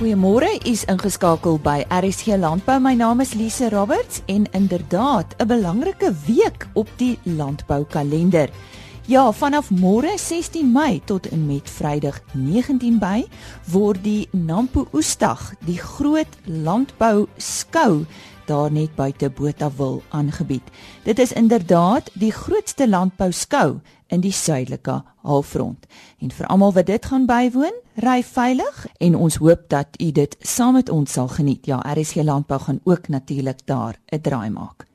Goeiemôre, u is ingeskakel by RSG Landbou. My naam is Lise Roberts en inderdaad 'n belangrike week op die landboukalender. Ja, vanaf môre 16 Mei tot en met Vrydag 19 Mei word die Nampo Oesdag, die groot landbou skou daar net buite Botawil aangebied. Dit is inderdaad die grootste landbou skou in die suidelike halfrond. En vir almal wat dit gaan bywoon, ry veilig en ons hoop dat u dit saam met ons sal geniet. Ja, RSG Landbou gaan ook natuurlik daar 'n draai maak.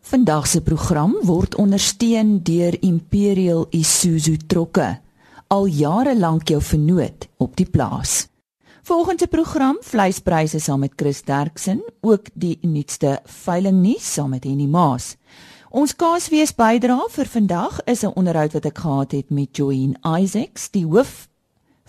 Vandag se program word ondersteun deur Imperial Isuzu trokke. Al jare lank jou vernoot op die plaas. Volgende program vleispryse saam met Chris Derksen, ook die nuutste veilingnuus saam met Henny Maas. Ons kaaswees bydra vir vandag is 'n onderhoud wat ek gehad het met Joyn Isaacs, die hoof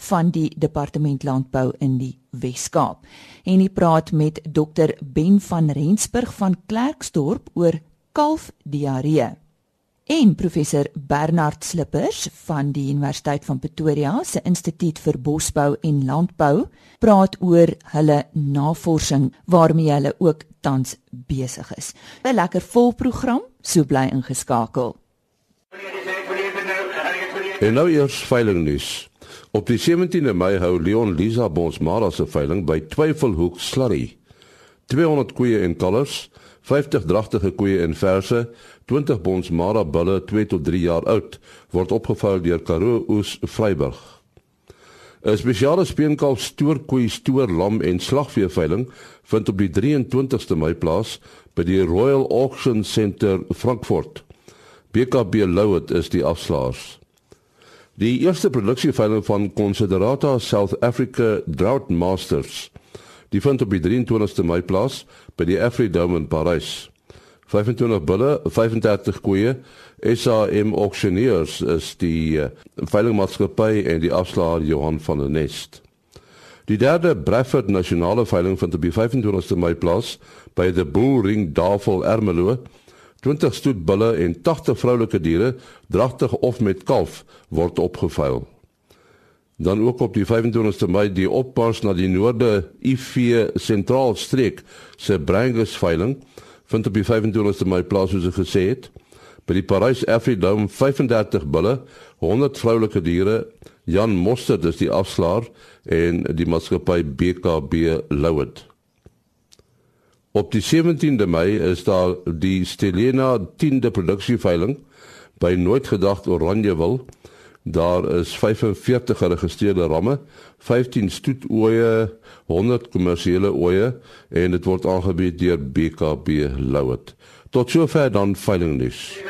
van die departement landbou in die Wes-Kaap. En hy praat met Dr Ben van Rensburg van Klerksdorp oor kalfdiarree. En professor Bernard Slippers van die Universiteit van Pretoria se Instituut vir Bosbou en Landbou praat oor hulle navorsing waarmee hulle ook tans besig is. 'n Lekker vol program, so bly ingeskakel. En nou eers veilingnuus. Op die 17de Mei hou Leon Lisa Bosmara se veiling by Twyfelhoek Slurry. 200 koeie en kalvers, 50 dragtige koeie en verse 20 bons Mara bulle 2 tot 3 jaar oud word opgevuil deur Karoo Oes Vryburg. 'n Spesiale speenkalf stoorkoei stoor lam en slagvee veiling vind op die 23ste Mei plaas by die Royal Auction Centre Frankfurt. BKB Louet is die afslaers. Die eerste produksieveiling van Considerata South Africa Drought Masters. Die vind op die 23ste Mei plaas by die Afridome in Parys. 25 bulle, 35 koeie. SAM Auctioneers is die uh, veilingmaatskappy en die afslaer Johan van der Nest. Die derde Bradford Nasionale Veiling vind op die 25ste Mei plaas by die Bullring Davol Ermelo. 20 stoet bulle en 80 vroulike diere, dragtig of met kalf, word opgeveil. Dan ook op die 25ste Mei die oppas na die noorde IV sentraal streek se Brangus veiling vind op die 25ste Mei plaas soos ek gesê het. By die Parys Afridome 35 bulle, 100 vroulike diere. Jan Mostert is die afslaer en die maatskappy BKB Louet. Op die 17de Mei is daar die Stelena 10de produksieveiling by Nooit Gedagte Oranjewil. Daar is 45 geregistreerde ramme, 15 stoetoeie, 100 kommersiële oeye en dit word aangebied deur BKB Louet. Tot sover dan veilingnuus.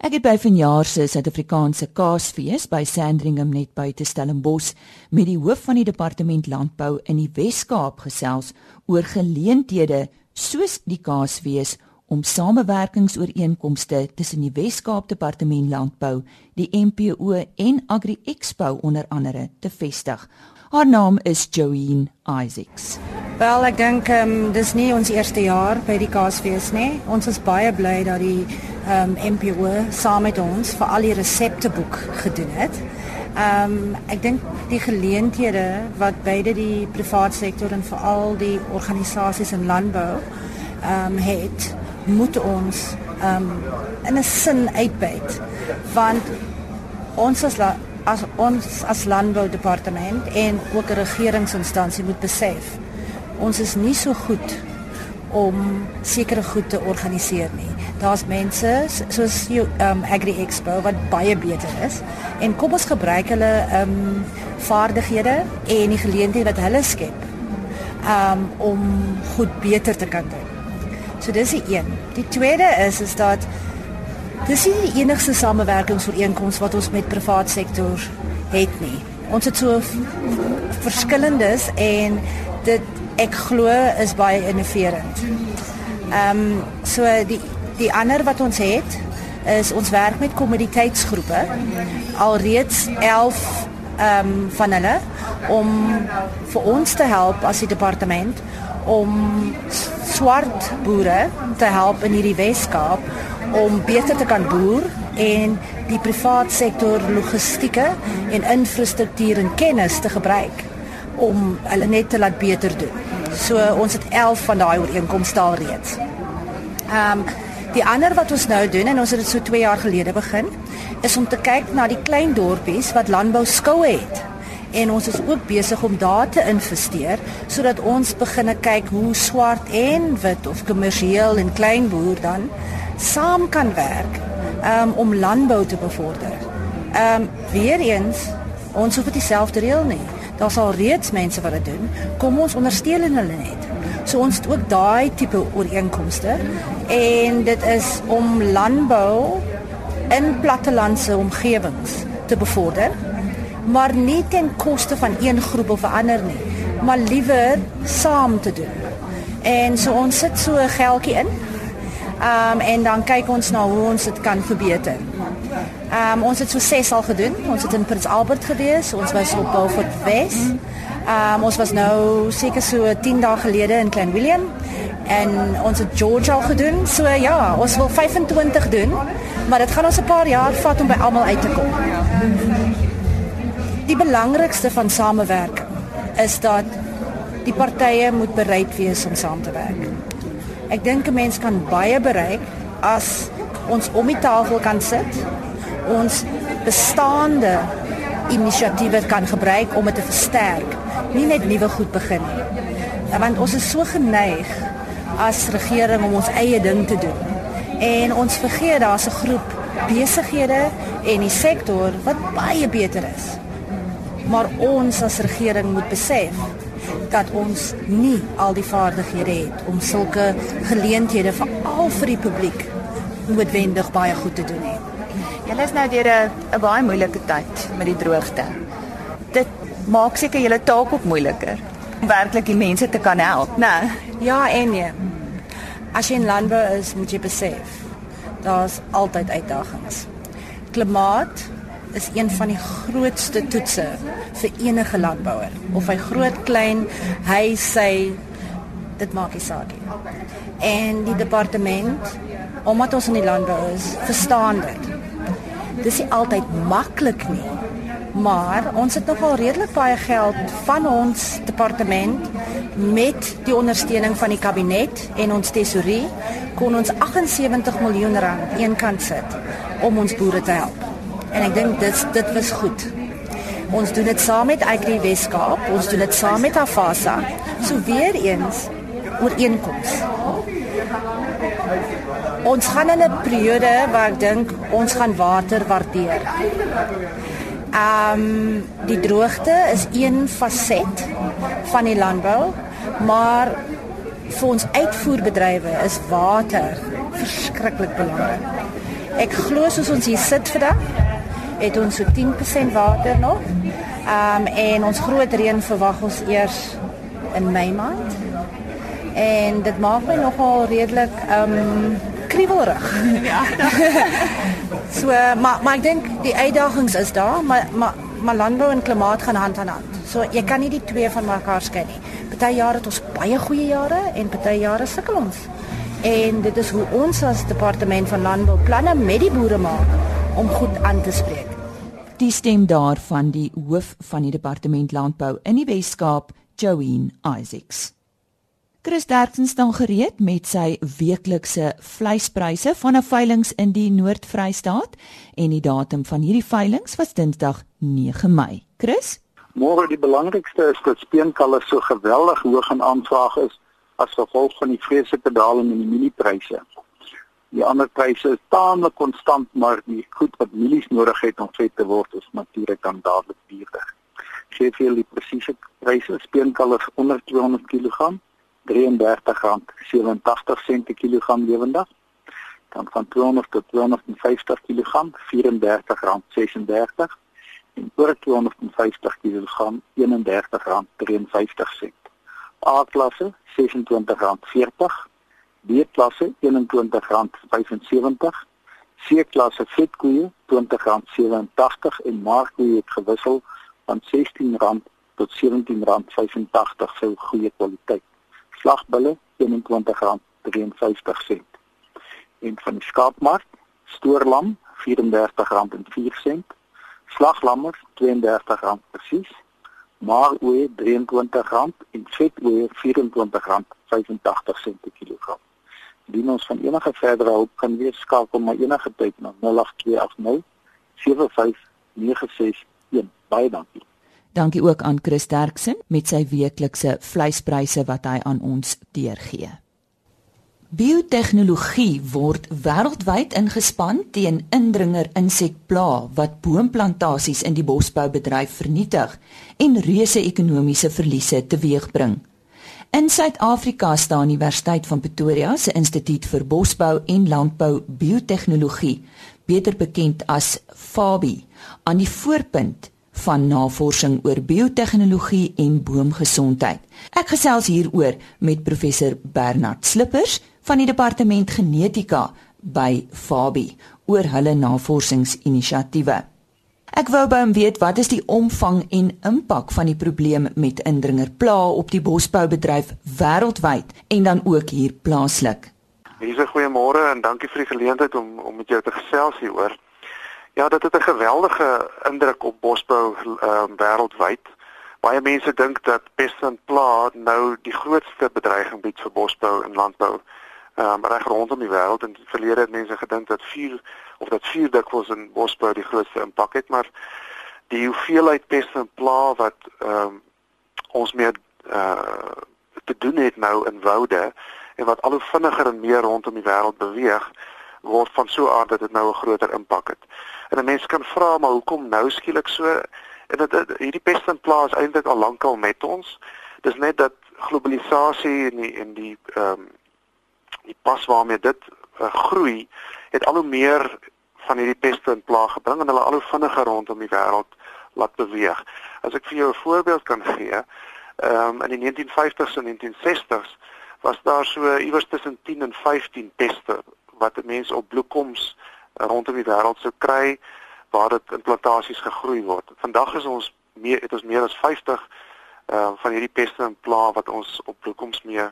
Ek het by vanjaar se Suid-Afrikaanse Kaasfees by Sandringham net buite Stellenbosch met die hoof van die departement landbou in die Wes-Kaap gesels oor geleenthede soos die Kaasfees om samewerkingsooreenkomste tussen die Wes-Kaap Departement Landbou, die MPO en Agri Expo onder andere te vestig. Haar naam is Joeen Isaacs. Wel, ek dink um, dis nie ons eerste jaar by die Kaasfees nie. Ons is baie bly dat die um, MPO saam met ons vir al die resepteboek gedoen het. Ehm um, ek dink die geleenthede wat beide die private sektor en veral die organisasies in landbou ehm um, het moet ons um in 'n sin uitbuit want ons as as ons as landboudepartement en ook regeringsinstansie moet besef ons is nie so goed om sekere goed te organiseer nie. Daar's mense soos die um Agri Expo wat baie beter is en kom ons gebruik hulle um vaardighede en die geleenthede wat hulle skep um om goed beter te kan doen. So dis die een. Die tweede is is dat dis nie die enigste samewerkingsooreenkoms wat ons met privaat sektor het nie. Ons het so verskillendes en dit ek glo is baie innoverend. Ehm um, so die die ander wat ons het is ons werk met kommoditeitsgroepe alreeds 11 ehm um, van hulle om vir ons te help as die departement om swart boere te help in hierdie Weskaap om beter te kan boer en die privaat sektor logistieke en infrastruktuur en kennis te gebruik om hulle net te laat beter doen. So ons het 11 van daai ooreenkomste al reeds. Ehm um, die ander wat ons nou doen en ons het dit so 2 jaar gelede begin is om te kyk na die klein dorpies wat landbou skoue het. En ons is ook besig om daar te investeer sodat ons begin kyk hoe swart en wit of kommersieel en klein boer dan saam kan werk um, om landbou te bevorder. Ehm um, weer eens ons hoef dit self te reël nie. Daar's al reeds mense wat dit doen. Kom ons ondersteun hulle net. So ons het ook daai tipe ooreenkomste en dit is om landbou in plattelandse omgewings te bevorder, maar nie ten koste van een groep of 'n ander nie, maar liewer saam te doen. En so ons sit so 'n geldjie in. Um en dan kyk ons na hoe ons dit kan verbeter. Um ons het so ses al gedoen. Ons het in Prins Albert gewees. Ons was op Beaufort Wes. Um ons was nou seker so 10 dae gelede in Klein Willem en ons het George al gedoen. So ja, ons wil 25 doen, maar dit gaan ons 'n paar jaar vat om by almal uit te kom. Die belangrikste van samewerking is dat die partye moet bereid wees om saam te werk. Ek dink 'n mens kan baie bereik as ons om die tafel kan sit ons bestaande inisiatiewe kan gebruik om dit te versterk, nie net nuwe goed begin nie. Want ons is so geneig as regering om ons eie ding te doen. En ons vergeet daar's 'n groep besighede en die sektor wat baie beter is. Maar ons as regering moet besef dat ons nie al die vaardighede het om sulke geleenthede vir al vir die publiek noodwendig baie goed te doen nie. Julle is nou deur 'n baie moeilike tyd met die droogte. Dit maak seker julle taak op moeiliker om werklik die mense te kan help, né? Ja, en nee. As jy in landbou is, moet jy besef daar's altyd uitdagings. Klimaat is een van die grootste toetse vir enige landbouer. Of hy groot, klein, hy sê dit maak nie saak nie. En die departement, omdat ons in die landbou is, verstaan dit dis nie altyd maklik nie. Maar ons het nogal redelik baie geld van ons departement met die ondersteuning van die kabinet en ons tesourier kon ons 78 miljoen rand eenkant sit om ons boere te help. En ek dink dit dit was goed. Ons doen dit saam met Agri Weskaap, ons doen dit saam met Afasa. So weer eens ooreenkoms ons gaan in 'n periode waar ek dink ons gaan water waardeer. Ehm um, die droogte is een faset van die landbou, maar vir ons uitvoerbedrywe is water verskriklik belangrik. Ek glo soos ons hier sit vandag, het ons so 10% water nog. Ehm um, en ons groot reën verwag ons eers in Mei maand. En dit maak my nogal redelik ehm um, kriewelrig. Ja. so maar maar ek dink die uitdagings is daar, maar maar maar landbou en klimaat gaan hand aan hand. So jy kan nie die twee van mekaar skei nie. Party jare het ons baie goeie jare en party jare sukkel ons. En dit is hoe ons as departement van landbou planne met die boere maak om goed aan te spreek. Die stem daarvan die hoof van die departement landbou in die Wes-Kaap, Joeen Isaacs. Chris Derksen staan gereed met sy weeklikse vleispryse van 'n veiling in die Noord-Vrystaat en die datum van hierdie veiling was Dinsdag 9 Mei. Chris? Môre die belangrikste is dat speenkalle so geweldig hoog in aanvraag is as gevolg van die vreeslike daling in die mieliepryse. Die ander pryse is taamlik konstant, maar die goed wat mielies nodig het om vet te word is natuurlik dan dadelik duurder. Gee vir die presiese pryse speenkalle onder 200 kg R33.87 per kilogram lewendig. Dan van 200 tot 250 kg R34.36 en oor 250 kg R31.53. A-klasse R26.40, B-klasse R21.75, C-klasse vetkoeie R20.87 en markkoeie het gewissel van R16 tot R17.85 vir goeie kwaliteit slagbulle R21.53. en van die skaapmark, stoorlam R34.04, slaglammer R32 presies, maaroe R23 en vetoe R24.85 per kilogram. Indien ons van enige verdere hulp kan wees, skakel maar enige tyd na 08280 75961. Baie dankie. Dankie ook aan Chris Derksen met sy weeklikse vleispryse wat hy aan ons deurgee. Biotehnologie word wêreldwyd ingespan teen indringer insekpla wat boomplantasies in die bosboubedryf vernietig en reuse ekonomiese verliese teweegbring. In Suid-Afrika staan Universiteit van Pretoria se Instituut vir Bosbou en Landbou Biotehnologie, beter bekend as FABI, aan die voorpunt van navorsing oor biotehnologie en boomgesondheid. Ek gesels hieroor met professor Bernard Slippers van die departement genetika by Fabi oor hulle navorsingsinisiatiewe. Ek wou by hom weet wat is die omvang en impak van die probleem met indringerpla op die bosboubedryf wêreldwyd en dan ook hier plaaslik. Dis 'n goeiemôre en dankie vir die geleentheid om om met jou te gesels hieroor. Ja, dit het 'n geweldige indruk op bosbou ehm um, wêreldwyd. Baie mense dink dat pest en pla nou die grootste bedreiging bied vir bosbou en landbou um, reg rondom die wêreld en verlede het mense gedink dat vuur of dat vuur dikwels in bosbou die grootste impak het maar die hoeveelheid pest en pla wat um, ons mee uh, te doen het nou in woude en wat al hoe vinniger en meer rondom die wêreld beweeg word van so aard dat dit nou 'n groter impak het. En 'n mens kan vra maar hoekom nou skielik so en dit hierdie pest en pla is eintlik al lankal met ons. Dis net dat globalisasie en die en die ehm um, die pas waarmee dit uh, groei het al hoe meer van hierdie peste en plaag gebring en hulle al hoe vinniger rondom die wêreld laat beweeg. As ek vir jou 'n voorbeeld kan gee, ehm um, in die 1950s en 1960s was daar so iewers tussen 10 en 15 peste wat mense op bloekoms rondom die wêreld sou kry waar dit in plantasies gegroei word. Vandag is ons meer het ons meer as 50 ehm uh, van hierdie peste en plaag wat ons op bloekoms mee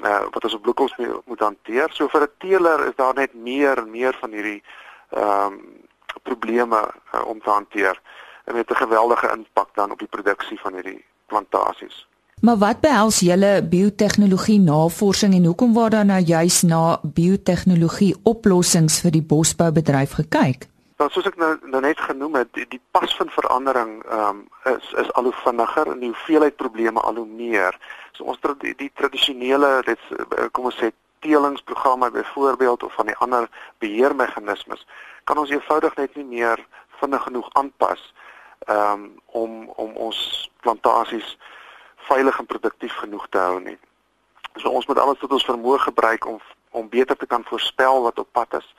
uh, wat ons op bloekoms moet hanteer. So vir 'n teeler is daar net meer en meer van hierdie ehm um, probleme uh, om te hanteer en met 'n geweldige impak dan op die produksie van hierdie plantasies. Maar wat behels julle biotehnologie navorsing en hoekom word daar nou juis na biotehnologie oplossings vir die bosboubedryf gekyk? Nou soos ek nou, nou net genoem het, die, die pas van verandering ehm um, is is al hoe vinniger en die hoeveelheid probleme al hoe meer. So ons die, die tradisionele dit eh, kom ons sê teelingsprogramme byvoorbeeld of van die ander beheermeganismes kan ons eenvoudig net nie meer vinnig genoeg aanpas um, om om ons plantasies veilig en produktief genoeg te hou nie. So ons moet alles wat ons vermoë gebruik om om beter te kan voorspel wat op pad is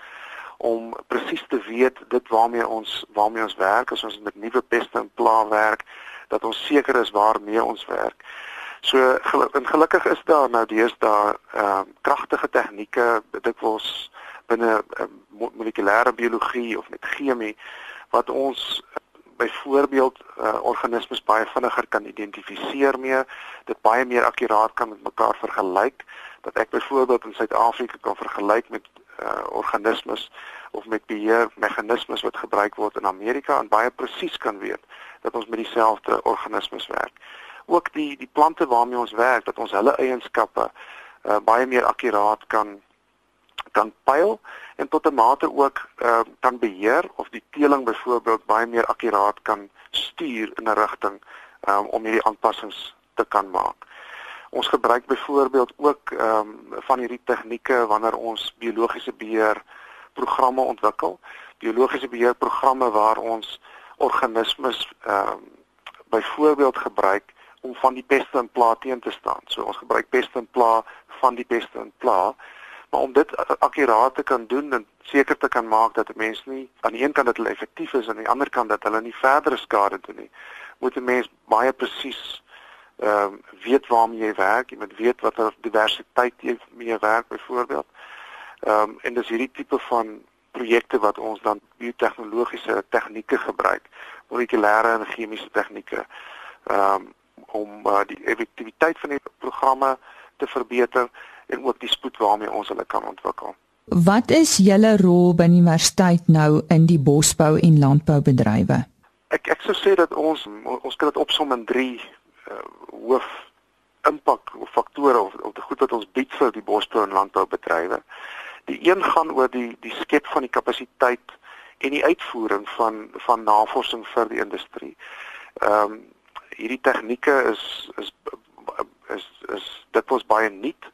om presies te weet dit waarmee ons waarmee ons werk as ons met nuwe peste en pla werk dat ons seker is waarmee ons werk. So en gelukkig is daar nou deesdae ehm uh, kragtige tegnieke dikwels binne uh, molekulêre biologie of met chemie wat ons byvoorbeeld uh, organismes baie vinniger kan identifiseer mee, dit baie meer akkuraat kan met mekaar vergelyk dat ek byvoorbeeld in Suid-Afrika kan vergelyk met uh, organismes of met beheer meganismes wat gebruik word in Amerika en baie presies kan weet dat ons met dieselfde organismes werk. Ook die die plante waarmee ons werk dat ons hulle eienskappe uh, baie meer akkuraat kan kan pyl en tot 'n mate ook uh, kan beheer of die teeling byvoorbeeld baie meer akkuraat kan stuur in 'n rigting um, om hierdie aanpassings te kan maak. Ons gebruik byvoorbeeld ook ehm um, van hierdie tegnieke wanneer ons biologiese beheer programme ontwikkel. Biologiese beheerprogramme waar ons organismes ehm um, byvoorbeeld gebruik om van die peste en pla teen te staan. So ons gebruik peste en pla van die peste en pla. Maar om dit akkuraat te kan doen en seker te kan maak dat 'n mens nie aan die een kant dat hulle effektief is en aan die ander kant dat hulle nie verdere skade doen nie, moet 'n mens baie presies ehm uh, weet waarmee jy werk, jy moet weet watter diversiteit jy mee werk byvoorbeeld. Ehm um, en dis hierdie tipe van projekte wat ons dan biotehnologiese tegnieke gebruik, molekulêre en chemiese tegnieke. Ehm um, om uh, die effektiwiteit van die programme te verbeter en ook die spoed waarmee ons hulle kan ontwikkel. Wat is julle rol by die universiteit nou in die bosbou en landboubedrywe? Ek ek sou sê dat ons ons kan dit opsom in 3 uh, hoof impak of faktore of of die goed wat ons bied vir die bosbou en landboubedrywe. Die een gaan oor die die skep van die kapasiteit en die uitvoering van van navorsing vir die industrie. Ehm um, hierdie tegnieke is is is is dit was baie nuut en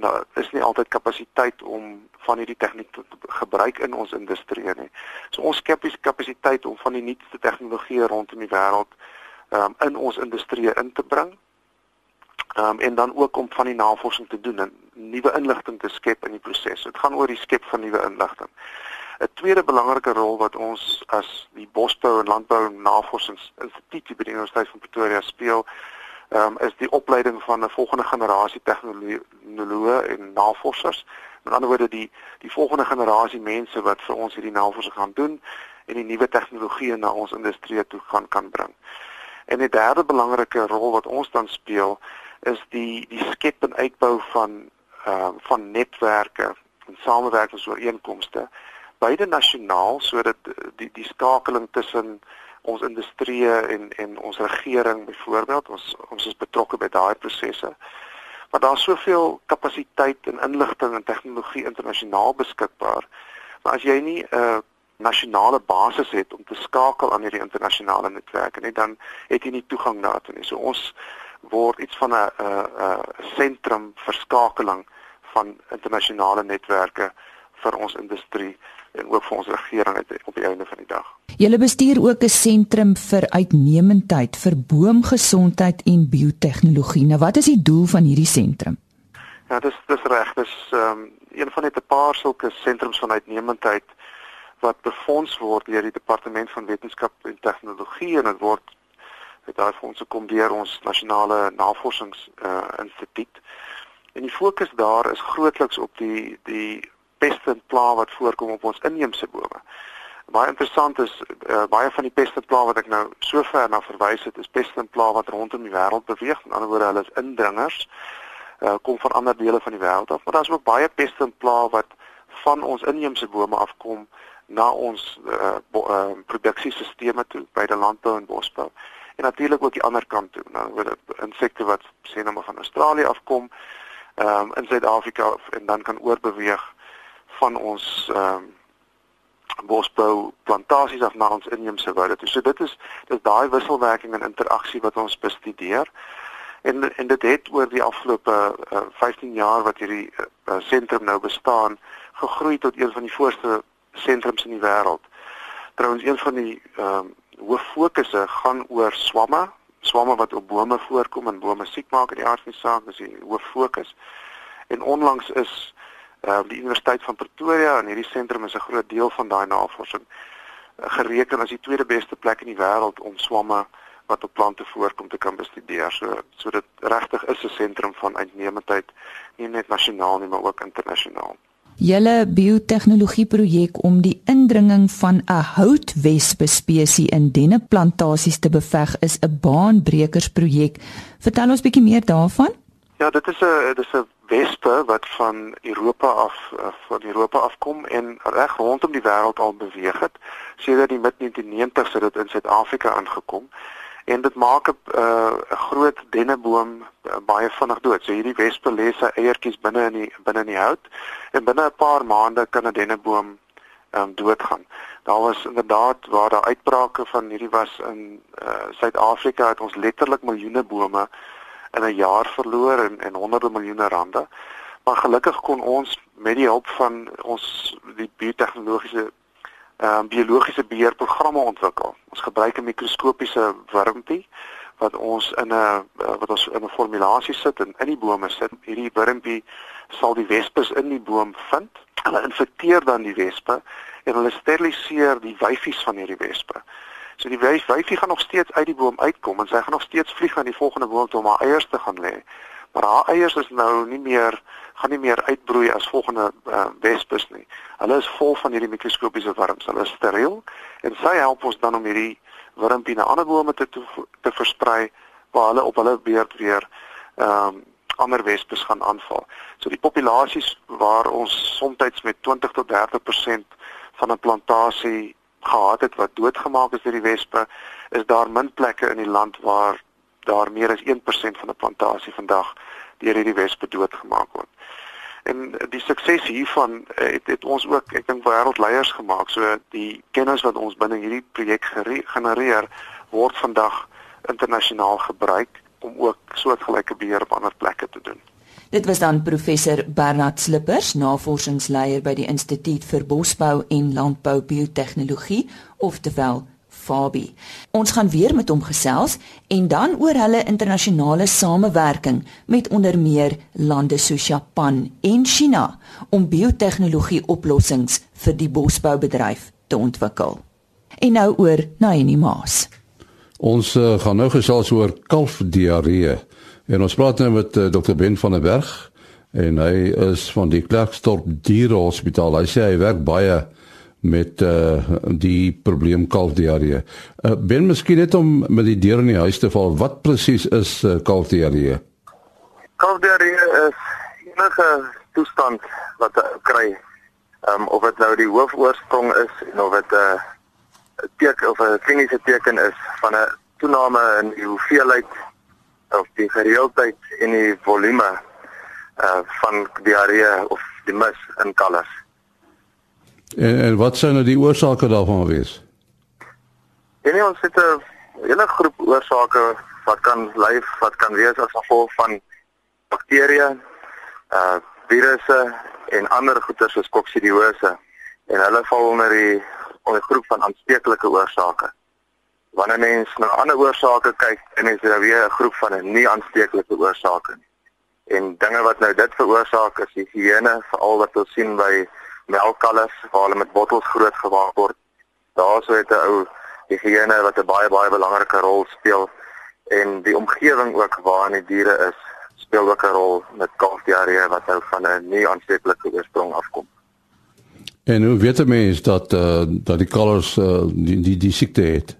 daar is nie altyd kapasiteit om van hierdie tegniek te gebruik in ons industrie nie. So ons skep die kapasiteit om van die nuutste tegnologieë rondom die wêreld um, in ons industrie in te bring. Um, en dan ook om van die navorsing te doen en nuwe inligting te skep in die proses. Dit gaan oor die skep van nuwe inligting. 'n Tweede belangrike rol wat ons as die Bosbou en Landbou Navorsingsinstituut by die Universiteit van Pretoria speel, um, is die opleiding van 'n volgende generasie tegnoloë en navorsers. Met ander woorde die die volgende generasie mense wat vir ons hierdie navorsing gaan doen en die nuwe tegnologieë na ons industrie toe gaan kan bring. En die derde belangrike rol wat ons dan speel is die die skep en uitbou van ehm uh, van netwerke en samewerkingsooreenkomste beide nasionaal sodat die die skakeling tussen ons industrie en en ons regering byvoorbeeld ons ons is betrokke by daai prosesse. Maar daar's soveel kapasiteit en inligting en tegnologie internasionaal beskikbaar. Maar as jy nie 'n uh, nasionale basis het om te skakel aan hierdie internasionale netwerke nie, dan het jy nie toegang daartoe nie. So ons word iets van 'n 'n sentrum vir skakeling van internasionale netwerke vir ons industrie en ook vir ons regering op die einde van die dag. Julle bestuur ook 'n sentrum vir uitnemendheid vir boomgesondheid en biotehnologie. Nou wat is die doel van hierdie sentrum? Ja, dis dis reg. Dis ehm um, een van net 'n paar sulke sentrums van uitnemendheid wat befonds word deur die departement van wetenskap en tegnologie en dit word met daai fondse kom deur ons nasionale navorsings uh, instituut. En die fokus daar is grootliks op die die peste en pla wat voorkom op ons inheemse bome. Baie interessant is uh, baie van die peste en pla wat ek nou sover na verwys het, is peste en pla wat rondom die wêreld beweeg. Met ander woorde, hulle is indringers. Uh, kom van ander dele van die wêreld af, maar daar's ook baie peste en pla wat van ons inheemse bome afkom na ons uh, uh, produksiesisteme toe by die landbou en bosbou. En natuurlik ook die ander kant toe. Nou word insekte wat sê nou maar van Australië afkom, ehm um, in Suid-Afrika en dan kan oorbeweeg van ons ehm um, bosbou plantasies af na ons inheemse woude. So dit is dis daai wisselwerking en interaksie wat ons bestudeer. En en dit het oor die afgelope uh, 15 jaar wat hierdie uh, sentrum nou bestaan, gegroei tot een van die voorste sentrums in die wêreld. Trouwens een van die ehm um, hoof fokusse gaan oor swamme, swamme wat op bome voorkom en bome siek maak in die aard van die saak, dis die hoof fokus. En onlangs is uh, die Universiteit van Pretoria en hierdie sentrum is 'n groot deel van daai navorsing uh, gereken as die tweede beste plek in die wêreld om swamme wat op plante voorkom te kan bestudeer. So so dit regtig is 'n sentrum van uitnemendheid nie net nasionaal nie, maar ook internasionaal. Julle biotehnologie projek om die indringing van 'n houtwespe spesies in denneplantasies te beveg is 'n baanbrekersprojek. Vertel ons bietjie meer daarvan? Ja, dit is 'n dit is 'n wespe wat van Europa af eh, van Europa afkom en reg rondom die wêreld al beweeg het. Sedert die mid 1990s het dit in Suid-Afrika aangekom en dit maak 'n uh, groot denneboom uh, baie vinnig dood. So hierdie wespe lê sy eiertjies binne in die binne in die hout en binne 'n paar maande kan 'n denneboom um, doodgaan. Daar was inderdaad waar daar uitbrake van hierdie was in Suid-Afrika uh, het ons letterlik miljoene bome in 'n jaar verloor en en honderde miljoene rande. Maar gelukkig kon ons met die hulp van ons die biotehnologiese ehm um, biologiese beheerprogramme ontwikkel. Ons gebruik 'n mikroskopiese wurmpie wat ons in 'n uh, wat ons in 'n formulasie sit en in die bome sit. Hierdie wurmpie sal die wespes in die boom vind. Hulle infekteer dan die wespe en hulle steriliseer die wyfies van hierdie wespe. So die wyf wyfie gaan nog steeds uit die boom uitkom en sy gaan nog steeds vlieg aan die volgende boom toe om haar eiers te gaan lê. Maar haar eiers is nou nie meer gaan nie meer uitbroei as volgende uh, wespes nie. Hulle is vol van hierdie mikroskopiese wurms. Hulle is steriel en sy help ons dan om hierdie wurmpie na ander bome te te, te versprei waar hulle op hulle beurt weer ehm um, ander wespes gaan aanval. So die populasies waar ons soms met 20 tot 30% van 'n plantasie gehad het wat doodgemaak is deur die wespe, is daar min plekke in die land waar daar meer as 1% van 'n plantasie vandag deur hierdie wespe doodgemaak word. En die sukses hiervan eh, het, het ons ook ek dink wêreldleiers gemaak. So die kennis wat ons binne hierdie projek genereer word vandag internasionaal gebruik om ook soortgelyke beheer op ander plekke te doen. Dit was dan professor Bernard Slippers, navorsingsleier by die Instituut vir Bosbou en Landbou Biotehnologie, oftewel FABI. Ons gaan weer met hom gesels en dan oor hulle internasionale samewerking met onder meer lande soos Japan en China om biotehnologie oplossings vir die bosboubedryf te ontwikkel. En nou oor na Enie Maas. Ons uh, gaan nou gesels oor kalfdiarree en ons praat nou met uh, Dr Ben van der Berg en hy is van die Klerksdorp Dierehospitaal. Hy sê hy werk baie met uh, die probleem kalfdiarree. Uh, ben miskien net om met die deur in die huis te val, wat presies is uh, kalfdiarree? Kalfdiarree is enige toestand wat jy kry. Um, of dit nou die hoofoorsprong is en of dit 'n uh, teken of 'n kliniese teken is van 'n toename in die hoeveelheid of die gereeldheid en die volume uh van diarree of die mis in kalvers. En, en wat sou nou die oorsake daarvan wees? En nee, ons het 'n hele groep oorsake wat kan lei wat kan wees as gevolg van bakterieë, uh virusse en ander goeters soos koksidiose en hulle val onder die onder groep van aansteeklike oorsake. Wanneer mens na ander oorsake kyk, dan is daar weer 'n groep van 'n nie aansteeklike oorsake. En dinge wat nou dit veroorsaak is die higiëne, veral wat ons sien by melkkalvers waar hulle met bottels groot gemaak word. Daarso het 'n ou higiëne wat 'n baie baie belangrike rol speel en die omgewing ook waarin die diere is speel ook 'n rol met kalfdiarree wat nou van 'n nie aansteeklike oorsprong afkom. En hoe weet 'n mens dat uh, dat die kalvers uh, die die die siekte het?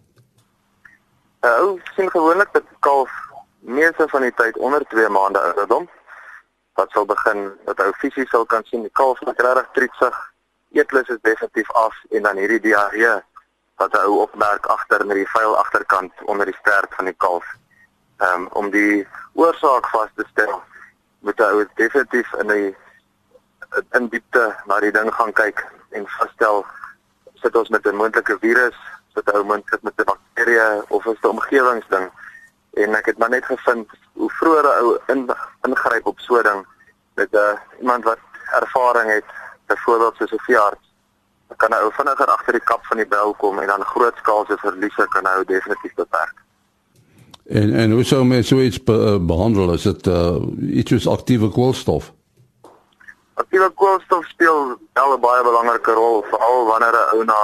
Uh, sien gewoonlik dat kalf meeste van die tyd onder 2 maande ouderdom wat sal begin dat hy fisies sal kan sien die kalf is regtig trietsig. Eetlus is definitief af en dan hierdie diarree wat hy opmerk agter met die vuil agterkant onder die stert van die kalf. Um, om die oorsaak vas te stel moet hy definitief in die in diepte na die ding gaan kyk en vasstel sit ons met 'n moontlike virus, sit ou moontlik met 'n bakterie of is 'n omgewingsding. En ek het maar net gevind hoe vroeër 'n ou in, ingryp op so 'n ding met 'n uh, iemand wat ervaring het, byvoorbeeld soos 'n veearts, kan 'n ou vinniger agter die kap van die bel kom en dan grootskaalse verliese kan hy definitief beperk. En en hoe sou mens so iets be, uh, behandel as dit uh, iets soos aktiewe koolstof? Aktiewe koolstof speel wel 'n baie belangrike rol veral wanneer 'n ou na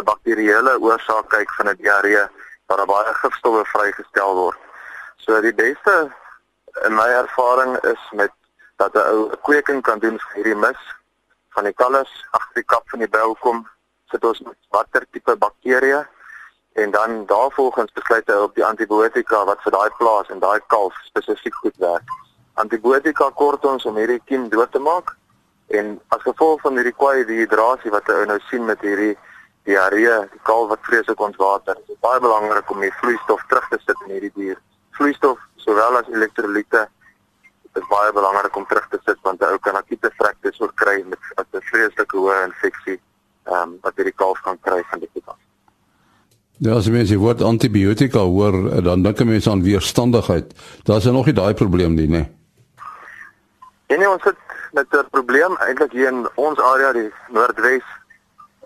'n bakterieële oorsaak kyk van 'n diarree waar baie gifstowwe vrygestel word. So die beste in my ervaring is met dat 'n ou 'n kweking kan doen vir hierdie mis van die kalvers agter die kap van die bel kom sit ons met watter tipe bakterieë en dan daarvolgens besluit hy op die antibiotika wat vir daai plaas en daai kalf spesifiek goed werk. Antibiotika kort ons om hierdie kiem dood te maak En as gevolg van hierdie kwai dehydrasie wat jy nou sien met hierdie diarree, die kalf wat vreeslik ontwater, is baie belangrik om die vloeistof terug te sit in hierdie dier. Vloeistof sowel as elektrolyte is baie belangrik om terug te sit want 'n ou kan akute vrektes oorkry met 'n vreeslike hoë infeksie ehm um, wat hierdie kalf kan kry van die kitas. Ja, as mens die woord antibiotika hoor, dan dink mense aan weerstandigheid. Daar's nog nie daai probleem nie, né? Nee, nee, ons het met 'n probleem eintlik hier in ons area die Noordwes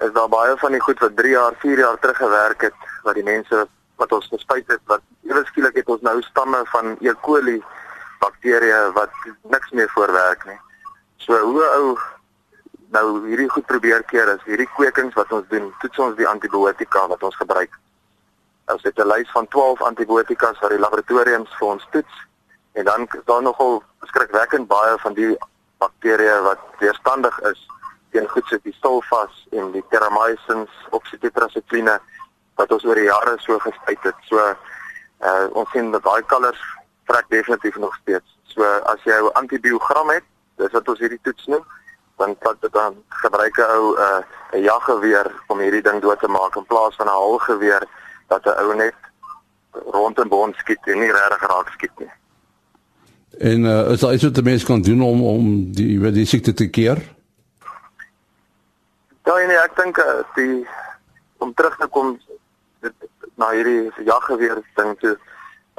is daar baie van die goed wat 3 jaar, 4 jaar terug gewerk het wat die mense wat ons gespuit het wat ewe skielik het ons nou stamme van E. coli bakterieë wat niks meer voorwerk nie. So hoe ou nou hierdie goed probeer keer is hierdie kwekings wat ons doen, toets ons die antibiotika wat ons gebruik. Ons het 'n lys van 12 antibiotikas wat die laboratoriums vir ons toets en dan is daar nogal skrikwekkend baie van die bakterieë wat weerstandig is teen goed soos die sulfas en die terramycins, oxytetracycline wat ons oor die jare so gespuit het. So uh ons sien dat daai kalvers trek definitief nog steeds. So as jy 'n antibiogram het, dis wat ons hierdie toets noem, dan vat dit dan gebruik 'n ou uh, 'n jaggeweer om hierdie ding dood te maak in plaas van 'n halgeweer dat 'n ou net rond en bond skiet en nie regtig raak skiet nie. En uh, is daar iets wat 'n mens kan doen om om die weet die siekte te keer? Ja, nee, ek dink uh, die om terug te kom dit, na hierdie jaggeweer ding toe.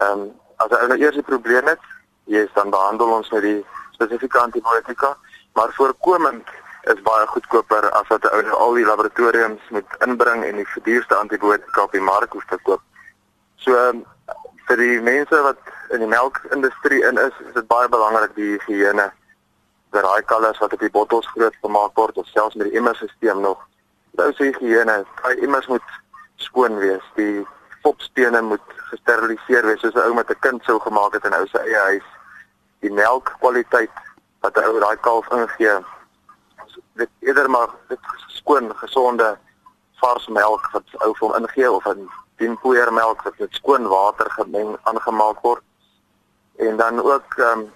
Ehm um, as jy nou eers 'n probleem het, jy is dan behandel ons met die spesifieke antibiotika, maar voorkomend is baie goedkoper as wat 'n ou nou al die laboratoriums moet inbring en die verduurste antibiotika op die mark hoef te koop. So um, vir die mense wat in die melkindustrie in is, is dit baie belangrik die higiëne. Dat daai kalvers wat op die bottels groot gemaak word of selfs met die emmersisteem nog. Dit is higiëne. Daai emmers moet skoon wees. Die popstene moet gesteriliseer wees soos 'n ou met 'n kind sou gemaak het in ou se eie huis. Die melkkwaliteit wat 'n ou daai kalf ingee, dit eerder maar dit skoon, gesonde vars melk wat ou vir hom ingee of 'n dienpoeiermelk wat met skoon water gemeng aangemaak word. En dan ook ehm um,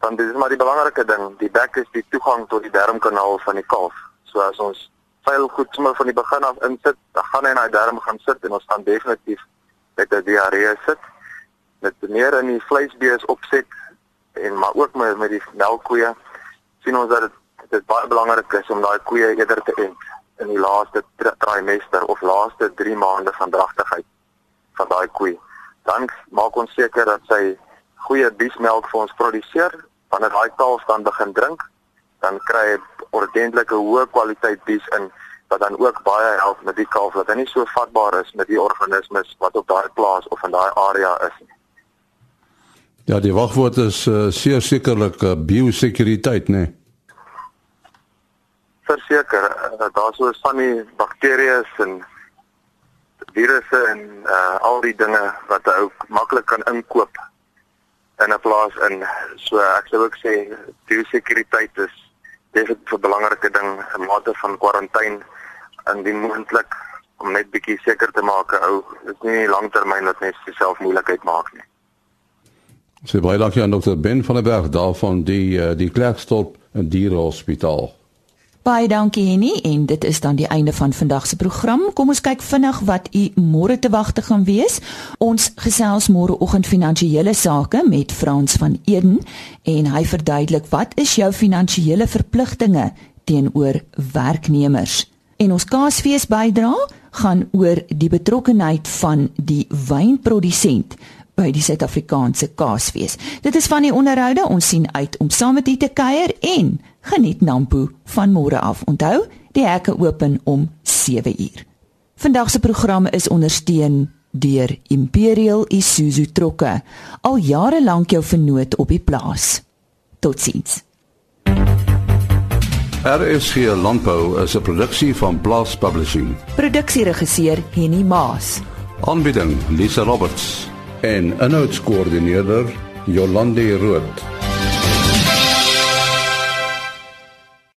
dan dis maar die belangrike ding, die bek is die toegang tot die darmkanaal van die kalf. So as ons veil goed sommer van die begin af insit, dan gaan hy in daai darm gaan sit en ons gaan definitief met 'n diarree sit. Met meer in die vleisbees opset en maar ook met met die melkkoeë sien ons dat dit dit baie belangrik is om daai koeë eerder te ent in die laaste trimester of laaste 3 maande van dragtigheid van daai koe. Dan maak ons seker dat sy goeie biesmelk vir ons produseer wanneer daai kalf dan begin drink, dan kry hy ordentlike hoë kwaliteit bies in wat dan ook baie help met die kalf dat hy nie so vatbaar is met die organismes wat op daai plaas of in daai area is nie. Ja, die wagwoord is uh, seker sekerlik uh, biosekuriteit, né? Nee verseker uh, daar sou van die bakterieë en virusse en uh, al die dinge wat jy ook maklik kan inkoop in 'n plaas in so ek sou ook sê biosekuriteit is definitief 'n belangrike ding 'n mate van kwarantyne indien moontlik om net bietjie seker te maak ou is nie langtermyn wat net self moeilikheid maak nie. So baie dankie aan dokter Ben van der Berg daarvan die uh, die Klerksdorp Dierehospitaal. Baie dankie Henny en dit is dan die einde van vandag se program. Kom ons kyk vinnig wat u môre te wagte gaan wees. Ons gesels môreoggend finansiële sake met Frans van Eden en hy verduidelik wat is jou finansiële verpligtinge teenoor werknemers. En ons Kaasfees bydra gaan oor die betrokkenheid van die wynprodusent by die Suid-Afrikaanse Kaasfees. Dit is van die onderhoude ons sien uit om saam met u te kuier en geniet Nampo van môre af. Onthou, die hekke open om 7uur. Vandag se program is ondersteun deur Imperial Isuzu Trokke. Al jare lank jou vernoot op die plaas. Totsiens. RSG Landbou is 'n produksie van Blast Publishing. Produksieregisseur Henny Maas. Aanbieding Lisa Roberts en 'n notas koördineerder Jolande Rooi.